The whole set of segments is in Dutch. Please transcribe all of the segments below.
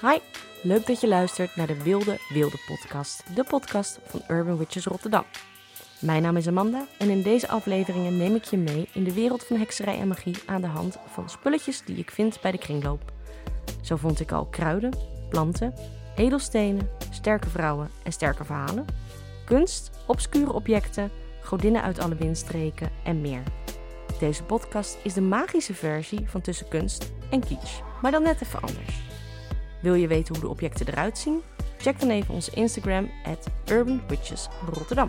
Hi, leuk dat je luistert naar de Wilde Wilde podcast, de podcast van Urban Witches Rotterdam. Mijn naam is Amanda en in deze afleveringen neem ik je mee in de wereld van hekserij en magie aan de hand van spulletjes die ik vind bij de kringloop. Zo vond ik al kruiden, planten, edelstenen, sterke vrouwen en sterke verhalen, kunst, obscure objecten, godinnen uit alle windstreken en meer. Deze podcast is de magische versie van tussen kunst en kitsch, maar dan net even anders. Wil je weten hoe de objecten eruit zien? Check dan even onze Instagram at Urban Witches Rotterdam.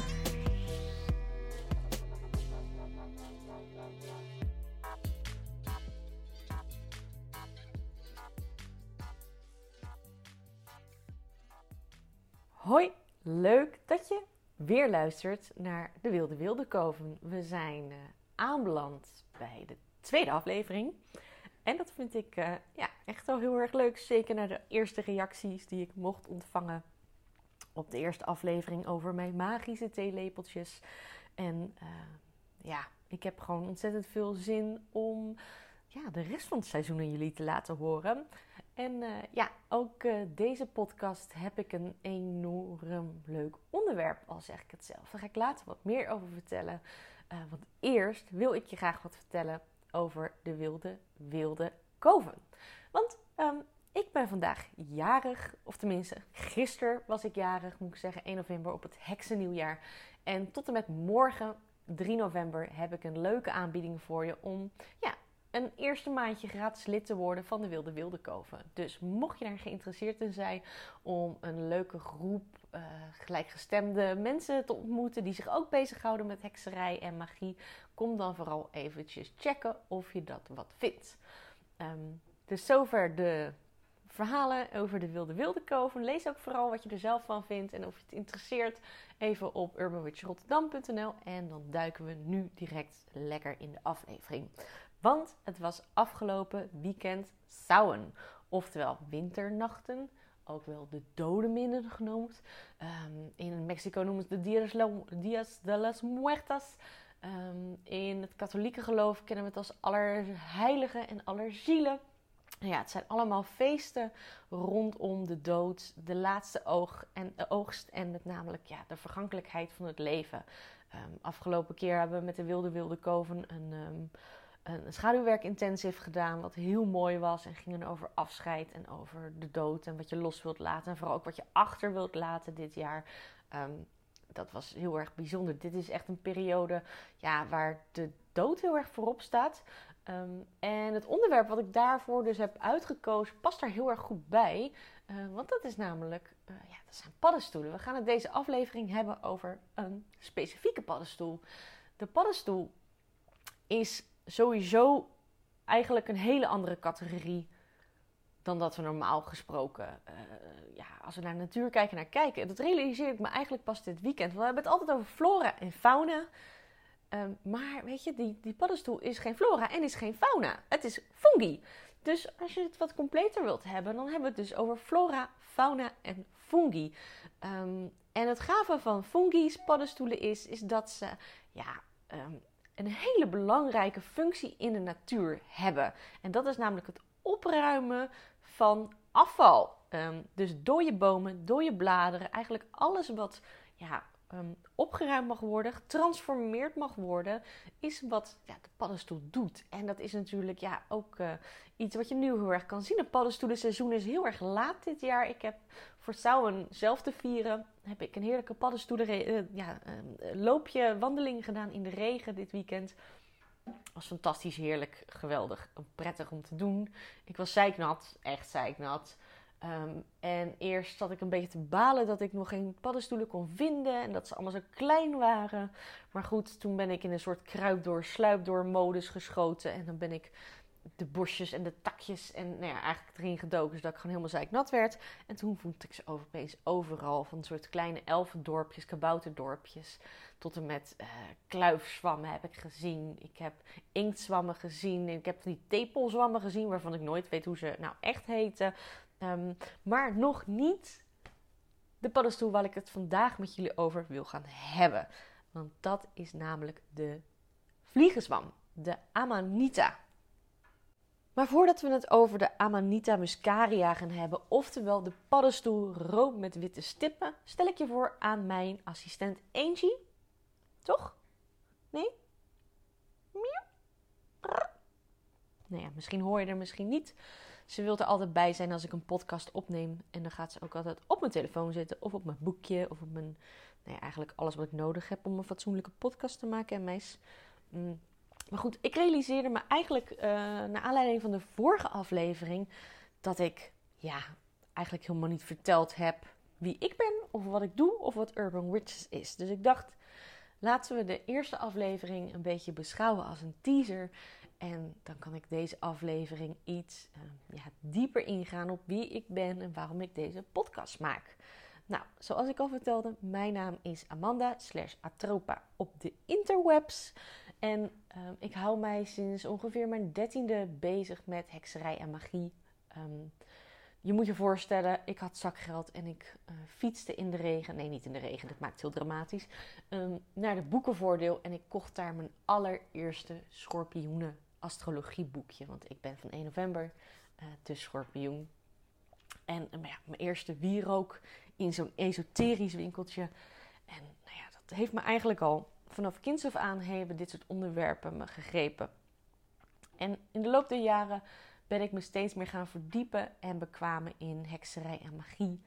Hoi, leuk dat je weer luistert naar de Wilde Wilde Koven. We zijn uh, aanbeland bij de tweede aflevering. En dat vind ik uh, ja, echt wel heel erg leuk. Zeker naar de eerste reacties die ik mocht ontvangen op de eerste aflevering over mijn magische theelepeltjes. En uh, ja, ik heb gewoon ontzettend veel zin om ja, de rest van het seizoen aan jullie te laten horen. En uh, ja, ook deze podcast heb ik een enorm leuk onderwerp, al zeg ik het zelf. Daar ga ik later wat meer over vertellen. Want eerst wil ik je graag wat vertellen over de wilde, wilde koven. Want um, ik ben vandaag jarig, of tenminste, gisteren was ik jarig, moet ik zeggen, 1 november op het Heksennieuwjaar. En tot en met morgen, 3 november, heb ik een leuke aanbieding voor je om ja, een eerste maandje gratis lid te worden van de Wilde Wilde Koven. Dus mocht je daar geïnteresseerd in zijn om een leuke groep uh, gelijkgestemde mensen te ontmoeten die zich ook bezighouden met hekserij en magie, kom dan vooral eventjes checken of je dat wat vindt. Um, dus zover de verhalen over de Wilde Wilde Koven. Lees ook vooral wat je er zelf van vindt en of je het interesseert. Even op urbanwitchrotterdam.nl en dan duiken we nu direct lekker in de aflevering. Want het was afgelopen weekend Samhain, oftewel winternachten, ook wel de dodenminnen genoemd. Um, in Mexico noemen ze de Dias, de las Muertas. Um, in het katholieke geloof kennen we het als Allerheiligen en Allerzielen. Ja, het zijn allemaal feesten rondom de dood, de laatste oog en, de oogst en met namelijk ja, de vergankelijkheid van het leven. Um, afgelopen keer hebben we met de Wilde Wilde Koven een, een schaduwwerk intensief gedaan, wat heel mooi was. En ging dan over afscheid en over de dood en wat je los wilt laten. En vooral ook wat je achter wilt laten dit jaar. Um, dat was heel erg bijzonder. Dit is echt een periode ja, waar de dood heel erg voorop staat. Um, en het onderwerp wat ik daarvoor dus heb uitgekozen past daar heel erg goed bij. Uh, want dat is namelijk, uh, ja, dat zijn paddenstoelen. We gaan het deze aflevering hebben over een specifieke paddenstoel. De paddenstoel is sowieso eigenlijk een hele andere categorie dan dat we normaal gesproken, uh, ja, als we naar de natuur kijken, naar kijken. Dat realiseer ik me eigenlijk pas dit weekend. Want we hebben het altijd over flora en fauna. Um, maar weet je, die, die paddenstoel is geen flora en is geen fauna. Het is fungi. Dus als je het wat completer wilt hebben, dan hebben we het dus over flora, fauna en fungi. Um, en het gave van fungi's paddenstoelen is, is dat ze ja, um, een hele belangrijke functie in de natuur hebben. En dat is namelijk het opruimen van afval. Um, dus dode bomen, dode bladeren, eigenlijk alles wat ja, um, opgeruimd mag worden, getransformeerd mag worden, is wat ja, de paddenstoel doet. En dat is natuurlijk ja, ook uh, iets wat je nu heel erg kan zien. Het paddenstoelenseizoen is heel erg laat dit jaar. Ik heb Samhain zelf te vieren, heb ik een heerlijke paddenstoelen uh, ja, uh, loopje, wandeling gedaan in de regen dit weekend. was fantastisch, heerlijk, geweldig, prettig om te doen. Ik was zeiknat, echt zeiknat. Um, en eerst zat ik een beetje te balen dat ik nog geen paddenstoelen kon vinden en dat ze allemaal zo klein waren. Maar goed, toen ben ik in een soort kruipdoor, sluipdoor modus geschoten en dan ben ik de bosjes en de takjes en nou ja, eigenlijk erin gedoken zodat ik gewoon helemaal zeiknat werd. En toen vond ik ze opeens overal van een soort kleine elfendorpjes, kabouterdorpjes tot en met uh, kluifzwammen heb ik gezien. Ik heb inktzwammen gezien. Ik heb die tepelzwammen gezien waarvan ik nooit weet hoe ze nou echt heten. Um, maar nog niet de paddenstoel waar ik het vandaag met jullie over wil gaan hebben. Want dat is namelijk de vliegenzwam, de Amanita. Maar voordat we het over de Amanita muscaria gaan hebben, oftewel de paddenstoel rood met witte stippen, stel ik je voor aan mijn assistent Angie. Toch? Nee? Nou ja, misschien hoor je er misschien niet. Ze wil er altijd bij zijn als ik een podcast opneem. En dan gaat ze ook altijd op mijn telefoon zitten, of op mijn boekje, of op mijn. Nou ja, eigenlijk alles wat ik nodig heb om een fatsoenlijke podcast te maken. En meis. Mm. Maar goed, ik realiseerde me eigenlijk uh, naar aanleiding van de vorige aflevering dat ik ja, eigenlijk helemaal niet verteld heb wie ik ben, of wat ik doe, of wat Urban Witches is. Dus ik dacht, laten we de eerste aflevering een beetje beschouwen als een teaser. En dan kan ik deze aflevering iets uh, ja, dieper ingaan op wie ik ben en waarom ik deze podcast maak. Nou, zoals ik al vertelde, mijn naam is Amanda slash Atropa op de interwebs. En um, ik hou mij sinds ongeveer mijn dertiende bezig met hekserij en magie. Um, je moet je voorstellen, ik had zakgeld en ik uh, fietste in de regen. Nee, niet in de regen, dat maakt heel dramatisch. Um, naar de boekenvoordeel en ik kocht daar mijn allereerste schorpioenen astrologieboekje. Want ik ben van 1 november, uh, de schorpioen. En ja, mijn eerste wierook in zo'n esoterisch winkeltje. En nou ja, dat heeft me eigenlijk al vanaf kinds af aan hebben dit soort onderwerpen me gegrepen. En in de loop der jaren ben ik me steeds meer gaan verdiepen en bekwamen in hekserij en magie.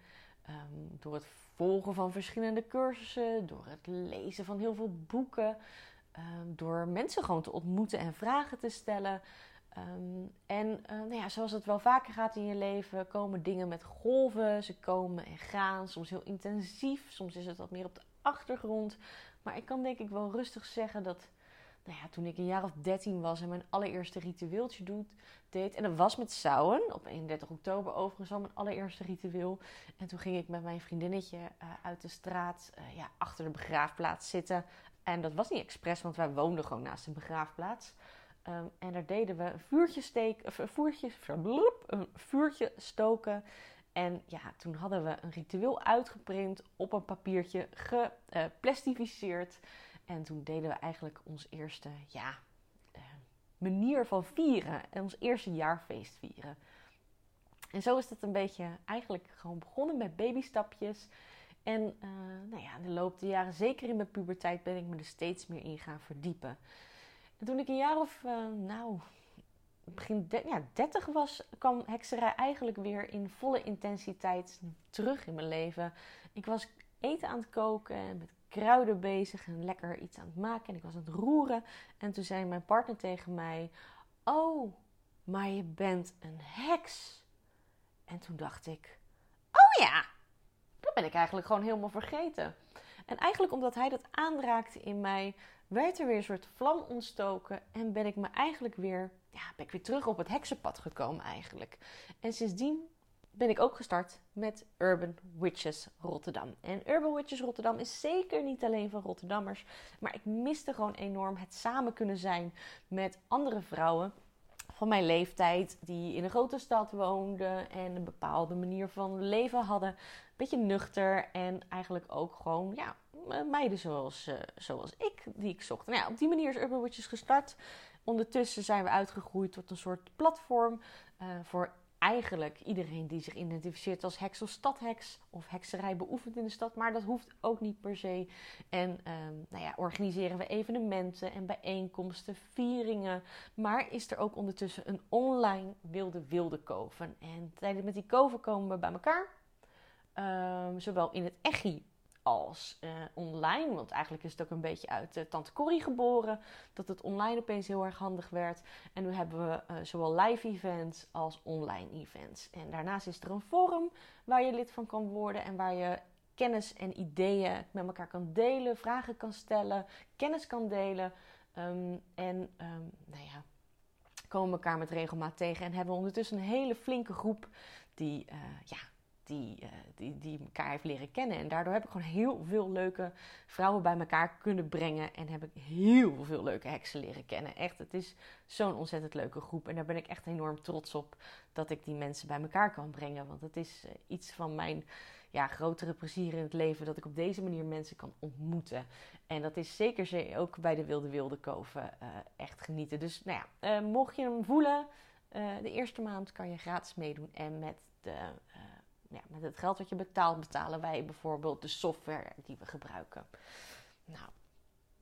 Um, door het volgen van verschillende cursussen, door het lezen van heel veel boeken, um, door mensen gewoon te ontmoeten en vragen te stellen. Um, en uh, nou ja, zoals het wel vaker gaat in je leven, komen dingen met golven. Ze komen en gaan, soms heel intensief, soms is het wat meer op de achtergrond. Maar ik kan denk ik wel rustig zeggen dat nou ja, toen ik een jaar of 13 was en mijn allereerste ritueeltje doet, deed. En dat was met Sauwen, op 31 oktober overigens al mijn allereerste ritueel. En toen ging ik met mijn vriendinnetje uh, uit de straat uh, ja, achter de begraafplaats zitten. En dat was niet expres, want wij woonden gewoon naast een begraafplaats. Um, en daar deden we vuurtje steken, een vuurtje, een vuurtje stoken. En ja, toen hadden we een ritueel uitgeprint op een papiertje, geplastificeerd. En toen deden we eigenlijk ons eerste, ja, uh, manier van vieren. En ons eerste jaarfeest vieren. En zo is het een beetje eigenlijk gewoon begonnen met babystapjes. En uh, nou ja, in de loop der jaren, zeker in mijn puberteit, ben ik me er steeds meer in gaan verdiepen. En toen ik een jaar of, nou, begin de, ja, 30 was, kwam hekserij eigenlijk weer in volle intensiteit terug in mijn leven. Ik was eten aan het koken, met kruiden bezig en lekker iets aan het maken. En ik was aan het roeren. En toen zei mijn partner tegen mij: Oh, maar je bent een heks. En toen dacht ik: Oh ja, dat ben ik eigenlijk gewoon helemaal vergeten. En eigenlijk omdat hij dat aanraakte in mij, werd er weer een soort vlam ontstoken. En ben ik me eigenlijk weer, ja, ben ik weer terug op het heksenpad gekomen eigenlijk. En sindsdien ben ik ook gestart met Urban Witches Rotterdam. En Urban Witches Rotterdam is zeker niet alleen van Rotterdammers. Maar ik miste gewoon enorm het samen kunnen zijn met andere vrouwen van mijn leeftijd die in een grote stad woonden en een bepaalde manier van leven hadden. Een beetje nuchter en eigenlijk ook gewoon ja, meiden zoals, uh, zoals ik, die ik zocht. Nou ja, op die manier is Urban Witches gestart. Ondertussen zijn we uitgegroeid tot een soort platform uh, voor eigenlijk iedereen die zich identificeert als heks of stadheks of hekserij beoefent in de stad, maar dat hoeft ook niet per se. En um, nou ja, organiseren we evenementen en bijeenkomsten, vieringen, maar is er ook ondertussen een online wilde wilde koven. En tijdens met die koven komen we bij elkaar, um, zowel in het echi als uh, online. Want eigenlijk is het ook een beetje uit uh, Tante Corrie geboren. Dat het online opeens heel erg handig werd. En nu hebben we uh, zowel live events als online events. En daarnaast is er een forum waar je lid van kan worden. En waar je kennis en ideeën met elkaar kan delen. Vragen kan stellen. Kennis kan delen. Um, en um, nou ja, komen elkaar met regelmaat tegen. En hebben we ondertussen een hele flinke groep die ja, die, uh, die, die elkaar heeft leren kennen. En daardoor heb ik gewoon heel veel leuke vrouwen bij elkaar kunnen brengen. En heb ik heel veel leuke heksen leren kennen. Echt, het is zo'n ontzettend leuke groep. En daar ben ik echt enorm trots op dat ik die mensen bij elkaar kan brengen. Want het is uh, iets van mijn ja, grotere plezier in het leven dat ik op deze manier mensen kan ontmoeten. En dat is zeker ook bij de Wilde Wilde Koven uh, echt genieten. Dus nou ja, mocht je hem voelen de eerste maand kan je gratis meedoen. En met, de, met het geld wat je betaalt, betalen wij bijvoorbeeld de software die we gebruiken. Nou,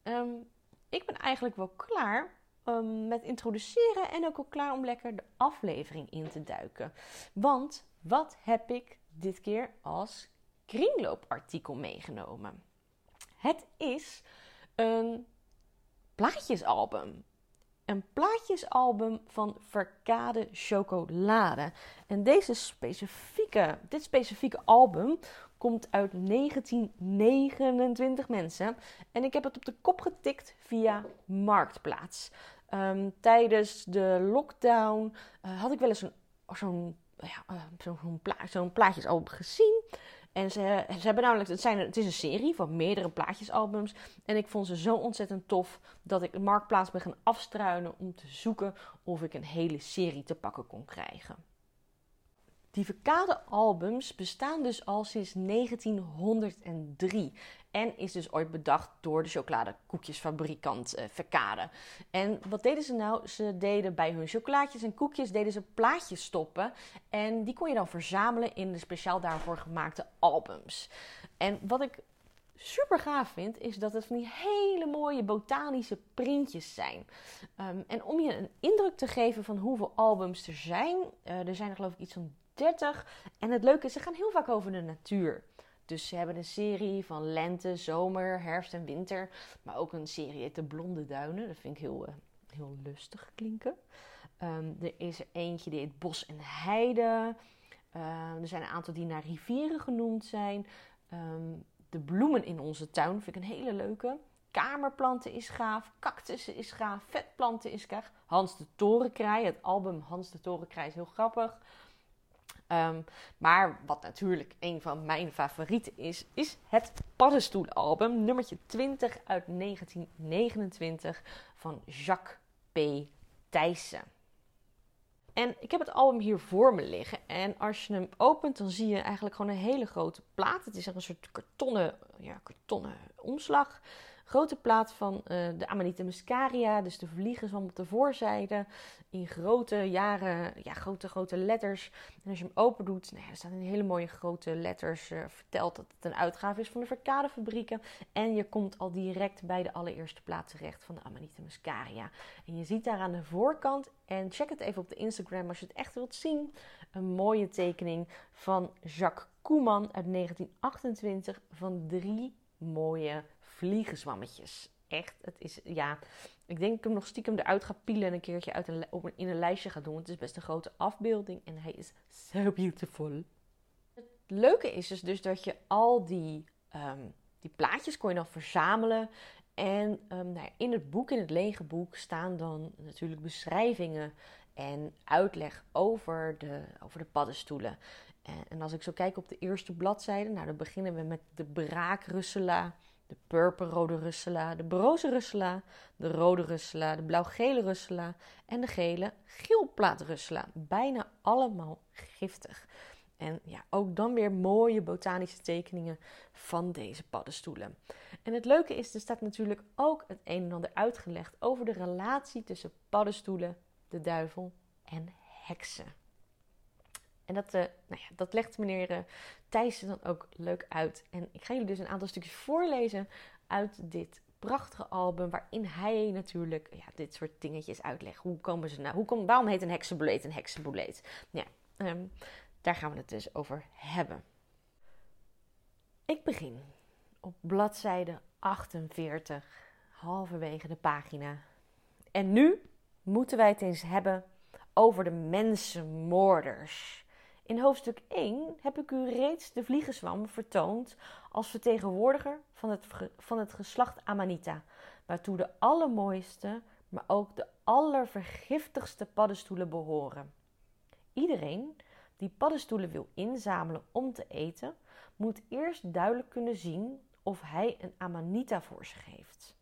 ehm, ik ben eigenlijk wel klaar um, met introduceren en ook al klaar om lekker de aflevering in te duiken. Want wat heb ik dit keer als kringloopartikel meegenomen? Het is een plaatjesalbum. Een plaatjesalbum van Verkade Chocolade. En deze specifieke, dit specifieke album komt uit 1929 mensen. En ik heb het op de kop getikt via Marktplaats. Ehm, tijdens de lockdown uh, had ik wel eens zo'n ja, uh, zo'n pla zo plaatjesalbum gezien. En ze, hebben namelijk, het, zijn, het is een serie van meerdere plaatjesalbums. En ik vond ze zo ontzettend tof dat ik Marktplaats ben gaan afstruinen om te zoeken of ik een hele serie te pakken kon krijgen. Die verkade albums bestaan dus al sinds 1903 en is dus ooit bedacht door de chocoladekoekjesfabrikant uh, Verkade. En wat deden ze nou? Ze deden bij hun chocolaatjes en koekjes deden ze plaatjes stoppen en die kon je dan verzamelen in de speciaal daarvoor gemaakte albums. En wat ik super gaaf vind, is dat het van die hele mooie botanische printjes zijn. Um, en om je een indruk te geven van hoeveel albums er zijn, uh, er zijn er geloof ik iets van 30. En het leuke is, ze gaan heel vaak over de natuur. Dus ze hebben een serie van lente, zomer, herfst en winter. Maar ook een serie de Blonde Duinen. Dat vind ik heel, uh, heel lustig klinken. Um, er is er eentje die heet Bos en Heide. Uh, er zijn een aantal die naar rivieren genoemd zijn. Um, de bloemen in onze tuin vind ik een hele leuke. Kamerplanten is gaaf, cactussen is gaaf, vetplanten is gaaf. Hans de Torenkraai, het album Hans de Torenkraai is heel grappig. Um, maar wat natuurlijk een van mijn favorieten is, is het Paddenstoelalbum, nummertje 20 uit 1929 van Jacques P. Thijssen. En ik heb het album hier voor me liggen. En als je hem opent, dan zie je eigenlijk gewoon een hele grote plaat. Het is een soort kartonnen, ja, kartonnen omslag grote plaat van uh, de Amanita muscaria, dus de vliegenzwam op de voorzijde, in grote jaren, ja, grote, grote letters. En als je hem open doet, nou ja, er staan in hele mooie grote letters uh, verteld dat het een uitgave is van de Verkadefabrieken. En je komt al direct bij de allereerste plaat terecht van de Amanita muscaria. En je ziet daar aan de voorkant, en check het even op de Instagram als je het echt wilt zien, een mooie tekening van Jacques Koeman uit 1928 van drie mooie vliegenzwammetjes. Echt, het is, ja, ik denk dat ik hem nog stiekem eruit ga pielen en een keertje uit een, in een lijstje ga doen. Het is best een grote afbeelding en hij is so beautiful. Het leuke is dus, dus dat je al die, um, die plaatjes kon je dan verzamelen. En um, nou ja, in het boek, in het lege boek, staan dan natuurlijk beschrijvingen en uitleg over de, over de paddenstoelen. En, en als ik zo kijk op de eerste bladzijde, nou dan beginnen we met de braakrussela de purperrode russela, de broze russela, de rode russela, de blauw-gele russela en de gele geelplaatrussela. Bijna allemaal giftig. En ja, ook dan weer mooie botanische tekeningen van deze paddenstoelen. En het leuke is, er staat natuurlijk ook het een en ander uitgelegd over de relatie tussen paddenstoelen, de duivel en heksen. En dat, uh, nou ja, dat legt meneer uh, Thijssen dan ook leuk uit. En ik ga jullie dus een aantal stukjes voorlezen uit dit prachtige album. Waarin hij natuurlijk ja, dit soort dingetjes uitlegt. Hoe komen ze nou? Hoe waarom heet een heksenboleet een heksenboleet? Ja, um, daar gaan we het dus over hebben. Ik begin op bladzijde 48, halverwege de pagina. En nu moeten wij het eens hebben over de mensenmoorders. In hoofdstuk 1 heb ik u reeds de vliegenzwam vertoond als vertegenwoordiger van het, van het geslacht Amanita, waartoe de allermooiste, maar ook de allervergiftigste paddenstoelen behoren. Iedereen die paddenstoelen wil inzamelen om te eten, moet eerst duidelijk kunnen zien of hij een Amanita voor zich heeft.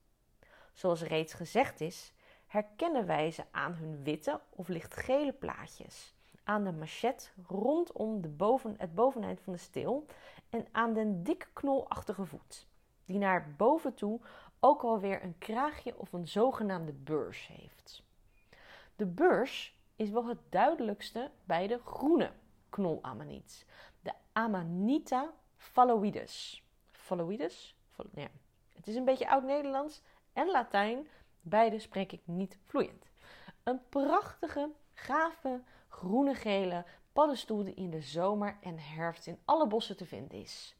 Zoals reeds gezegd is, herkennen wij ze aan hun witte of lichtgele plaatjes aan de machette rondom de boven, het boveneind van de steel en aan den dik knolachtige voet, die naar boven toe ook alweer een kraagje of een zogenaamde beurs heeft. De beurs is wel het duidelijkste bij de groene knolamaniet. De Amanita phalloides. Phalloides? Ja. Het is een beetje oud-Nederlands en Latijn. Beide spreek ik niet vloeiend. Een prachtige, gave, groene-gele paddenstoel die in de zomer en herfst in alle bossen te vinden is.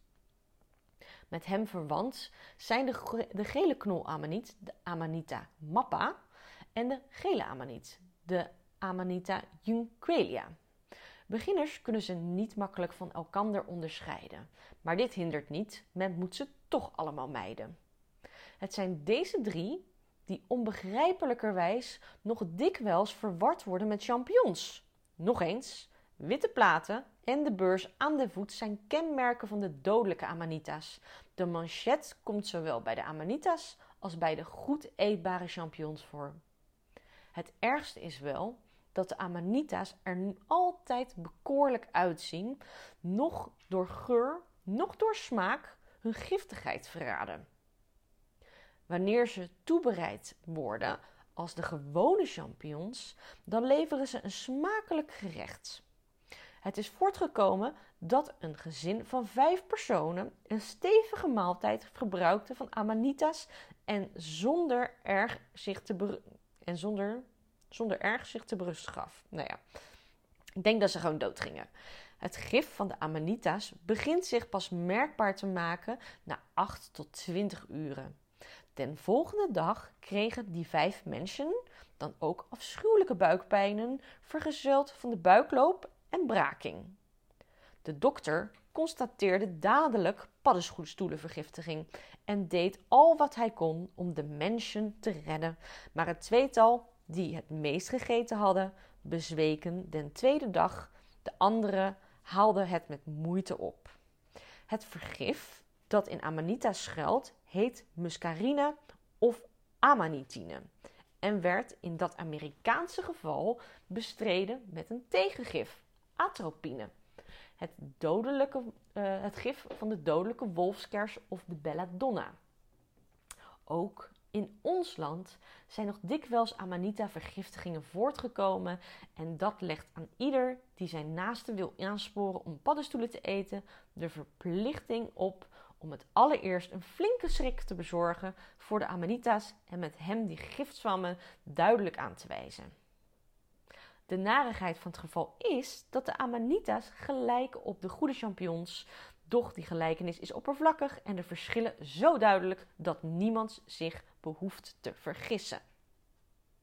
Met hem verwant zijn de, de gele knolamaniet, de Amanita mappa, en de gele amaniet, de Amanita junquelia. Beginners kunnen ze niet makkelijk van elkander onderscheiden, maar dit hindert niet, men moet ze toch allemaal mijden. Het zijn deze drie die onbegrijpelijkerwijs nog dikwijls verward worden met champignons. Nog eens, witte platen en de beurs aan de voet zijn kenmerken van de dodelijke amanitas. De manchet komt zowel bij de amanitas als bij de goed eetbare champignons voor. Het ergste is wel dat de amanita's er altijd bekoorlijk uitzien, nog door geur, nog door smaak hun giftigheid verraden. Wanneer ze toebereid worden als de gewone champignons, dan leveren ze een smakelijk gerecht. Het is voortgekomen dat een gezin van vijf personen een stevige maaltijd gebruikte van amanitas en zonder erg zich te en zonder, zonder erg zich te berust gaf. Nou ja, ik denk dat ze gewoon dood gingen. Het gif van de amanitas begint zich pas merkbaar te maken na 8 tot 20 uren. Den volgende dag kregen die vijf mensen dan ook afschuwelijke buikpijnen, vergezeld van de buikloop en braking. De dokter constateerde dadelijk paddenstoelenvergiftiging en deed al wat hij kon om de mensen te redden. Maar het tweetal die het meest gegeten hadden, bezweken den tweede dag. De anderen haalden het met moeite op. Het vergif dat in Amanita schuilt, heet muscarine of amanitine en werd in dat Amerikaanse geval bestreden met een tegengif, atropine. Het, dodelijke, uh, het gif van de dodelijke wolfskers of de belladonna. Ook in ons land zijn nog dikwijls amanita-vergiftigingen voortgekomen en dat legt aan ieder die zijn naaste wil aansporen om paddenstoelen te eten de verplichting op om het allereerst een flinke schrik te bezorgen voor de Amanita's en met hem die giftzwammen duidelijk aan te wijzen. De narigheid van het geval is dat de Amanita's gelijken op de goede champignons, doch die gelijkenis is oppervlakkig en de verschillen zo duidelijk dat niemand zich behoeft te vergissen.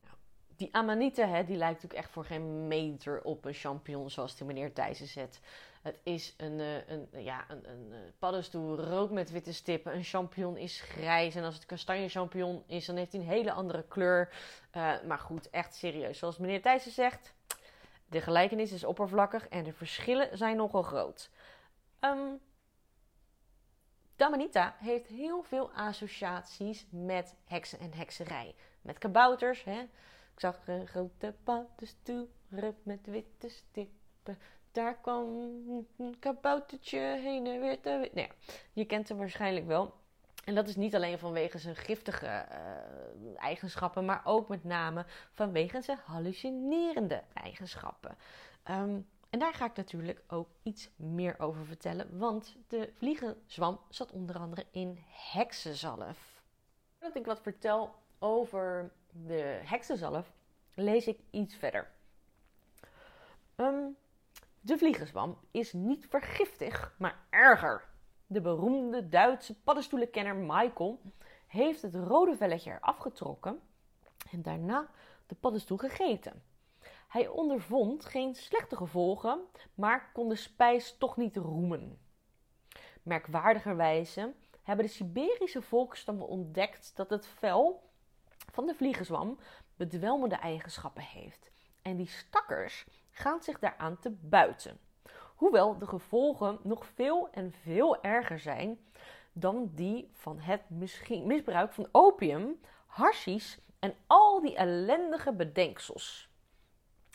Nou, die amanita, hè, die lijkt natuurlijk echt voor geen meter op een champignon zoals die meneer Thijssen zet. Het is een, eh, een, ja, een, een eh, paddenstoel rood met witte stippen. Een champignon is grijs. En als het kastanje champignon is, dan heeft hij een hele andere kleur. Maar goed, echt serieus. Zoals meneer Thijssen zegt, de gelijkenis is oppervlakkig en de verschillen zijn nogal groot. Um, Damanita heeft heel veel associaties met heksen en hekserij. Met kabouters, hè. Ik zag een grote paddenstoel met witte stippen. Daar kwam een kaboutertje heen en weer te... Nou ja, je kent hem waarschijnlijk wel. En dat is niet alleen vanwege zijn giftige uh, eigenschappen, maar ook met name vanwege zijn hallucinerende eigenschappen. Um, en daar ga ik natuurlijk ook iets meer over vertellen, want de vliegenzwam zat onder andere in heksenzalf. Voordat ik wat vertel over de heksenzalf, lees ik iets verder. Um, de vliegenzwam is niet vergiftig, maar erger. De beroemde Duitse paddenstoelenkenner Michael heeft het rode velletje eraf getrokken en daarna de paddenstoel gegeten. Hij ondervond geen slechte gevolgen, maar kon de spijs toch niet roemen. Merkwaardigerwijze hebben de Siberische volkstammen ontdekt dat het vel van de vliegenzwam bedwelmende eigenschappen heeft. En die stakkers gaan zich daaraan te buiten. Hoewel de gevolgen nog veel en veel erger zijn dan die van het misbruik van opium, hashish en al die ellendige bedenksels.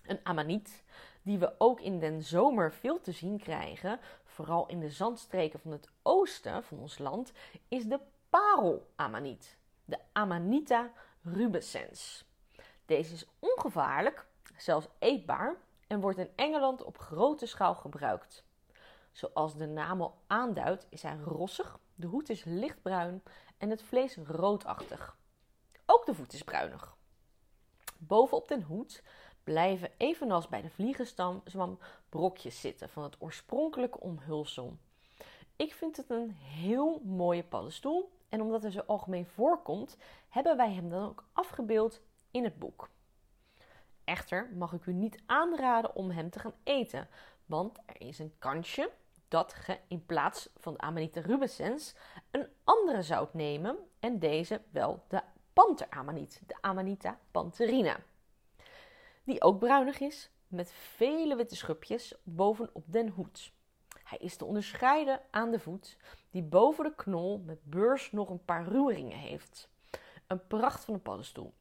Een amaniet, die we ook in den zomer veel te zien krijgen, vooral in de zandstreken van het oosten van ons land, is de parelamaniet, de Amanita rubescens. Deze is ongevaarlijk, zelfs eetbaar en wordt in Engeland op grote schaal gebruikt. Zoals de naam al aanduidt, is hij rossig, de hoed is lichtbruin en het vlees roodachtig. Ook de voet is bruinig. Bovenop den hoed blijven evenals bij de vliegenzwam brokjes zitten van het oorspronkelijke omhulsel. Ik vind het een heel mooie paddenstoel en omdat hij zo algemeen voorkomt, hebben wij hem dan ook afgebeeld in het boek. Echter mag ik u niet aanraden om hem te gaan eten, want er is een kansje dat je in plaats van de Amanita rubescens een andere zou nemen en deze wel de panteramaniet, de Amanita pantherina. Die ook bruinig is, met vele witte schupjes bovenop den hoed. Hij is te onderscheiden aan de voet, die boven de knol met beurs nog een paar ruweringen heeft. Een pracht van een paddenstoel.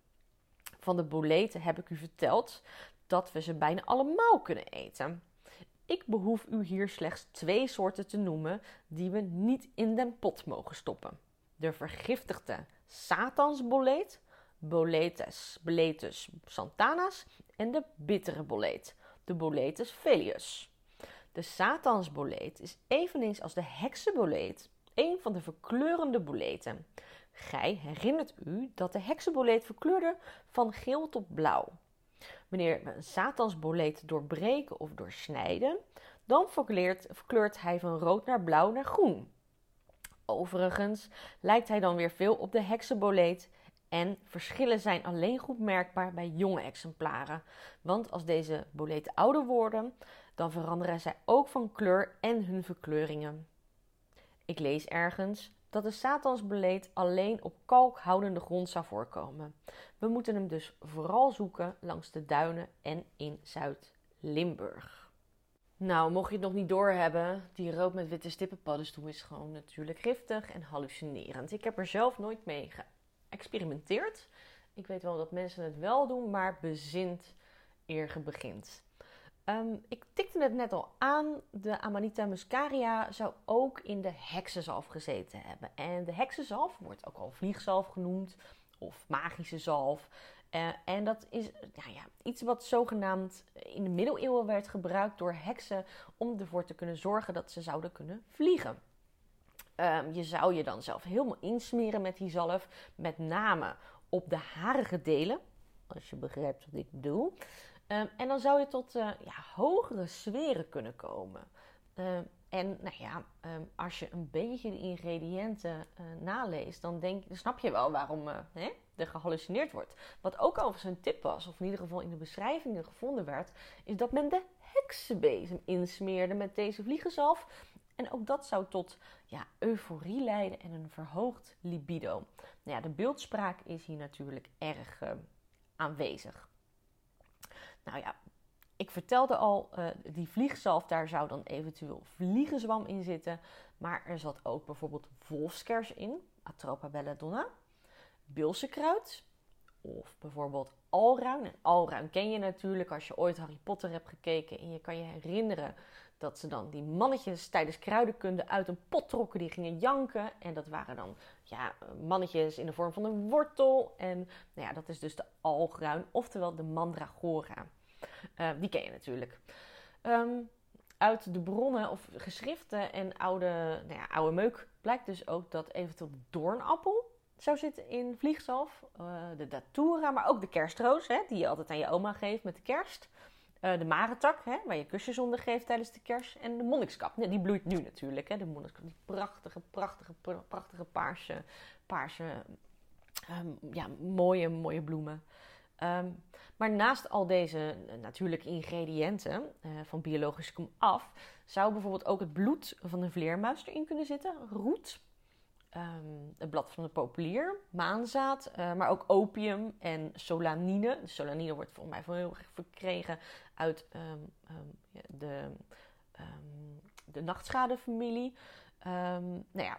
Van de boleten heb ik u verteld dat we ze bijna allemaal kunnen eten. Ik behoef u hier slechts twee soorten te noemen die we niet in den pot mogen stoppen. De vergiftigde Satansboleet, Boletus, Boletus santanas en de bittere boleet, de Boletus felius. De Satansboleet is eveneens als de heksenboleet een van de verkleurende boleten. Gij herinnert u dat de heksenboleet verkleurde van geel tot blauw. Wanneer we een satansboleet doorbreken of doorsnijden, dan verkleurt, hij van rood naar blauw naar groen. Overigens lijkt hij dan weer veel op de heksenboleet en verschillen zijn alleen goed merkbaar bij jonge exemplaren. Want als deze boleten ouder worden, dan veranderen zij ook van kleur en hun verkleuringen. Ik lees ergens dat de Satansbeleed alleen op kalkhoudende grond zou voorkomen. We moeten hem dus vooral zoeken langs de duinen en in Zuid-Limburg. Nou, mocht je het nog niet doorhebben, die rood met witte stippenpaddenstoel is gewoon natuurlijk giftig en hallucinerend. Ik heb er zelf nooit mee geëxperimenteerd. Ik weet wel dat mensen het wel doen, maar bezint eer je begint. Ehm, ik tikte het net al aan. De Amanita muscaria zou ook in de heksenzalf gezeten hebben. En de heksenzalf wordt ook al vliegzalf genoemd of magische zalf. Uh, en dat is ja, ja, iets wat zogenaamd in de middeleeuwen werd gebruikt door heksen om ervoor te kunnen zorgen dat ze zouden kunnen vliegen. Um, je zou je dan zelf helemaal insmeren met die zalf, met name op de harige delen, als je begrijpt wat ik bedoel. Um, en dan zou je tot uh, ja, hogere sferen kunnen komen. Um, en nou ja, um, als je een beetje de ingrediënten uh, naleest, dan, denk, dan snap je wel waarom uh, hè, er gehallucineerd wordt. Wat ook overigens een tip was, of in ieder geval in de beschrijvingen gevonden werd, is dat men de heksenbezem insmeerde met deze vliegenzalf. En ook dat zou tot ja, euforie leiden en een verhoogd libido. Nou ja, de beeldspraak is hier natuurlijk erg aanwezig. Nou ja, ik vertelde al, uh, die vliegzalf, daar zou dan eventueel vliegenzwam in zitten. Maar er zat ook bijvoorbeeld wolfskers in, Atropa belladonna, bilsekruid of bijvoorbeeld alruin. En alruin ken je natuurlijk als je ooit Harry Potter hebt gekeken en je kan je herinneren dat ze dan die mannetjes tijdens kruidenkunde uit een pot trokken die gingen janken. En dat waren dan ja, mannetjes in de vorm van een wortel. En nou ja, dat is dus de alruin, oftewel de mandragora. Uh, die ken je natuurlijk. Um, uit de bronnen of geschriften en oude, nou ja, oude meuk blijkt dus ook dat eventueel doornappel zou zitten in vliegzalf. Uh, de datura, maar ook de kerstroos, hè, die je altijd aan je oma geeft met de kerst. Uh, de marentak, hè, waar je kusjes onder geeft tijdens de kerst. En de monnikskap, nee, die bloeit nu natuurlijk. Hè, de monnikskap, die prachtige, prachtige, prachtige paarse, paarse um, ja, mooie, mooie bloemen. Um, maar naast al deze natuurlijke ingrediënten uh, van biologisch af, zou bijvoorbeeld ook het bloed van een vleermuis erin kunnen zitten. Roet, um, het blad van de populier, maanzaad, uh, maar ook opium en solanine. De solanine wordt volgens mij heel erg verkregen uit um, de, de nachtschadefamilie. nou ja,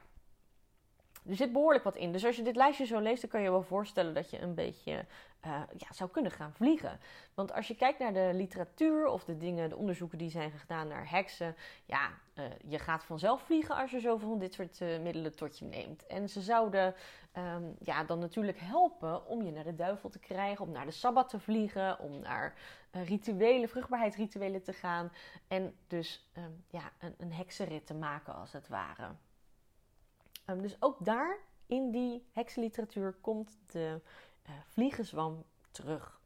er zit behoorlijk wat in. Dus als je dit lijstje zo leest, dan kan je wel voorstellen dat je een beetje uh, ja, zou kunnen gaan vliegen. Want als je kijkt naar de literatuur of de dingen, de onderzoeken die zijn gedaan naar heksen, ja, uh, je gaat vanzelf vliegen als je zoveel van dit soort uh, middelen tot je neemt. En ze zouden um, ja, dan natuurlijk helpen om je naar de duivel te krijgen, om naar de sabbat te vliegen, om naar rituelen, vruchtbaarheidsrituelen te gaan. En dus um, ja, een, een heksenrit te maken als het ware. Um, dus ook daar in die heksenliteratuur komt de uh, vliegenzwam terug.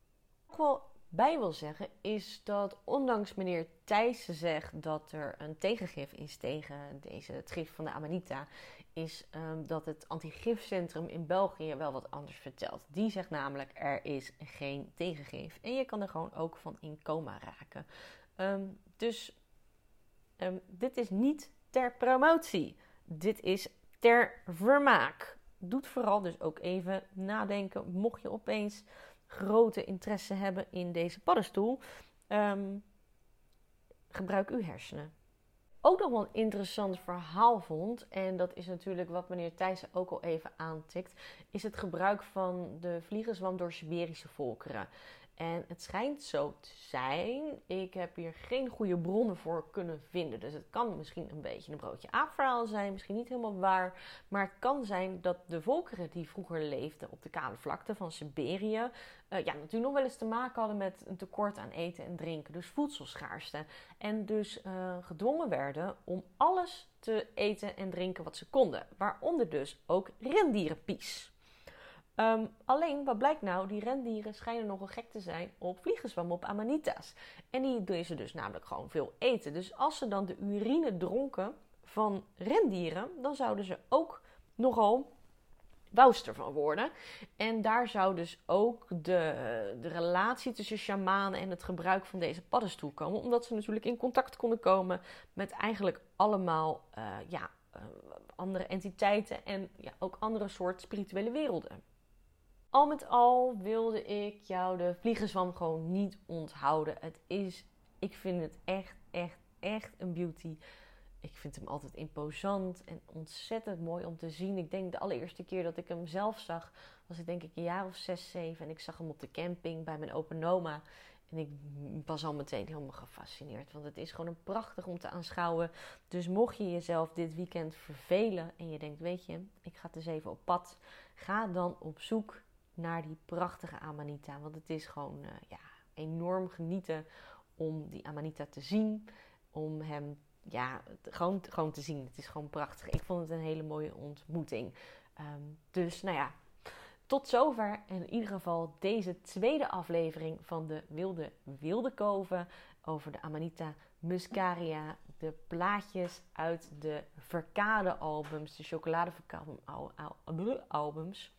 Wat ik wel bij wil zeggen is dat ondanks meneer Thijssen zegt dat er een tegengif is tegen deze, het gif van de Amanita, is um, dat het antigifcentrum in België wel wat anders vertelt. Die zegt namelijk er is geen tegengif en je kan er gewoon ook van in coma raken. Um, dus dit is niet ter promotie. Dit is ter vermaak doet vooral dus ook even nadenken. Mocht je opeens grote interesse hebben in deze paddenstoel, um, gebruik uw hersenen. Ook nog wel een interessant verhaal vond, en dat is natuurlijk wat meneer Thijssen ook al even aantikt, is het gebruik van de vliegenzwam door Siberische volkeren. En het schijnt zo te zijn. Ik heb hier geen goede bronnen voor kunnen vinden. Dus het kan misschien een beetje een broodje aapverhaal zijn. Misschien niet helemaal waar. Maar het kan zijn dat de volkeren die vroeger leefden op de kale vlakte van Siberië. Uh, ja, natuurlijk nog wel eens te maken hadden met een tekort aan eten en drinken. Dus voedselschaarste. En dus uh, gedwongen werden om alles te eten en drinken wat ze konden. Waaronder dus ook rendierenpies. Um, alleen, wat blijkt nou? Die rendieren schijnen nogal gek te zijn op vliegenzwam, op amanita's. En die doen ze dus namelijk gewoon veel eten. Dus als ze dan de urine dronken van rendieren, dan zouden ze ook nogal wouster van worden. En daar zou dus ook de, de relatie tussen shamanen en het gebruik van deze paddenstoel komen. Omdat ze natuurlijk in contact konden komen met eigenlijk allemaal uh, ja, uh, andere entiteiten en ja, ook andere soort spirituele werelden. Al met al wilde ik jou de vliegenzwam gewoon niet onthouden. Het is, ik vind het echt, echt, echt een beauty. Ik vind hem altijd imposant en ontzettend mooi om te zien. Ik denk de allereerste keer dat ik hem zelf zag, was ik denk ik een jaar of zes, zeven. En ik zag hem op de camping bij mijn open oma. En ik was al meteen helemaal gefascineerd. Want het is gewoon een prachtig om te aanschouwen. Dus mocht je jezelf dit weekend vervelen en je denkt, weet je, ik ga het eens even op pad. Ga dan op zoek naar die prachtige Amanita. Want het is gewoon uh, ja, enorm genieten om die Amanita te zien. Om hem ja, gewoon, gewoon te zien. Het is gewoon prachtig. Ik vond het een hele mooie ontmoeting. Um, dus nou ja, tot zover in ieder geval deze tweede aflevering van de Wilde Wilde Koven over de Amanita muscaria. De plaatjes uit de Verkade albums, de chocoladeverkade albums.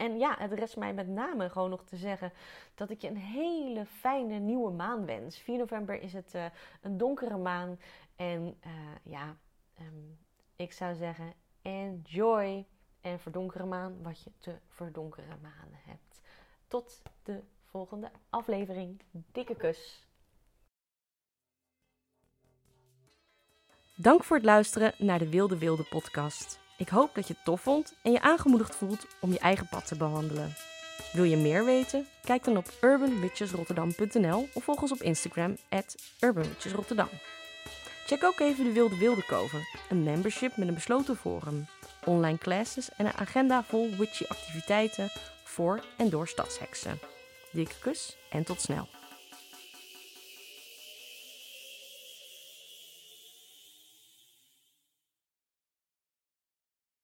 En ja, het rest mij met name gewoon nog te zeggen dat ik je een hele fijne nieuwe maan wens. 4 november is het uh, een donkere maan. En uh, ja, um, ik zou zeggen, enjoy. En verdonkere maan wat je te verdonkere manen hebt. Tot de volgende aflevering. Dikke kus. Dank voor het luisteren naar de Wilde Wilde podcast. Ik hoop dat je het tof vond en je aangemoedigd voelt om je eigen pad te bewandelen. Wil je meer weten? Kijk dan op urbanwitchesrotterdam.nl of volg ons op Instagram at urbanwitchesrotterdam. Check ook even de Wilde Wilde Koven, een membership met een besloten forum, online classes en een agenda vol witchy activiteiten voor en door stadsheksen. Dikke kus en tot snel.